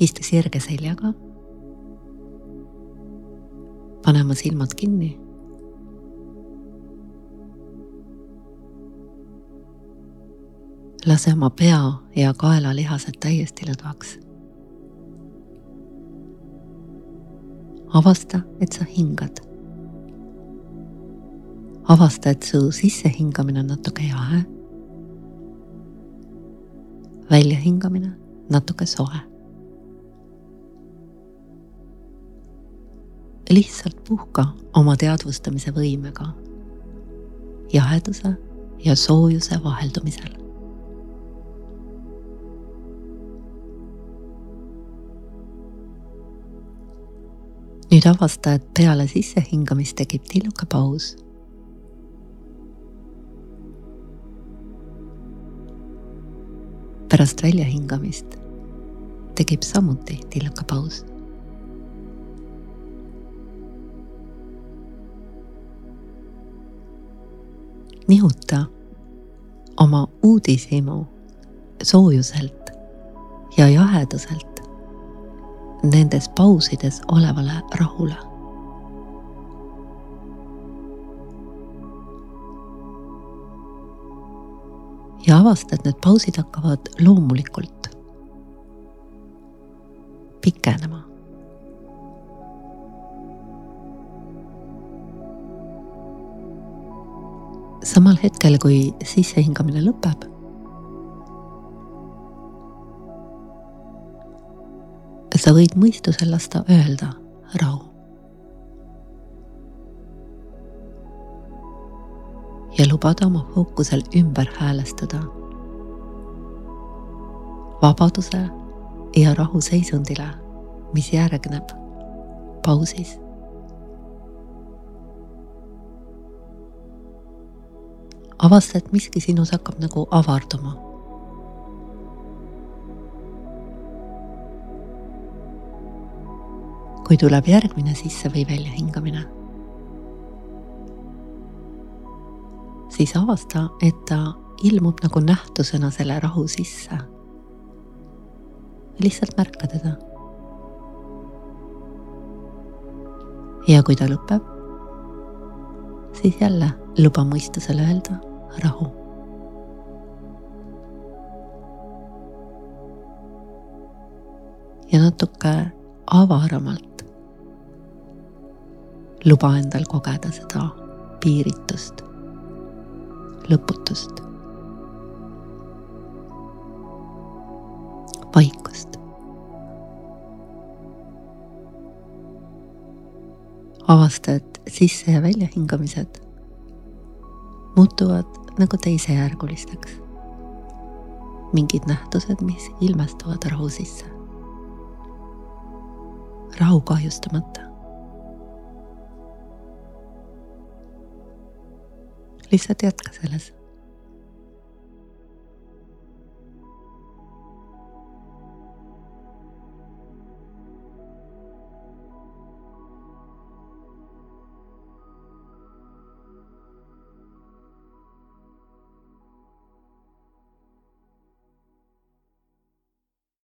istu sirge seljaga. pane oma silmad kinni. lase oma pea ja kaela lihased täiesti lõdvaks. avasta, et sa hingad. avasta, et su sissehingamine on natuke jahe. väljahingamine natuke soe lihtsalt puhka oma teadvustamise võimega, jaheduse ja soojuse vaheldumisel. nüüd avasta, et peale sissehingamist tekib tilluke paus. pärast väljahingamist tekib samuti tilluke paus nihuta oma uudishimu soojuselt ja jaheduselt nendes pausides olevale rahule. ja avasta, et need pausid hakkavad loomulikult pikenema samal hetkel, kui sissehingamine lõpeb, sa võid mõistusel lasta öelda rahu. ja lubada oma fookusel ümber häälestuda vabaduse ja rahu seisundile, mis järgneb pausis avasta, et miski sinus hakkab nagu avarduma. kui tuleb järgmine sisse või väljahingamine, siis avasta, et ta ilmub nagu nähtusena selle rahu sisse. lihtsalt märka teda. ja kui ta lõpeb, siis jälle luba mõistusele öelda rahu. ja natuke avaramalt luba endal kogeda seda piiritust, lõputust, vaikust. avasta, et sisse- ja väljahingamised muutuvad nagu teisejärgulisteks. mingid nähtused, mis ilmestuvad rahu sisse. rahu kahjustamata. lihtsalt jätka selles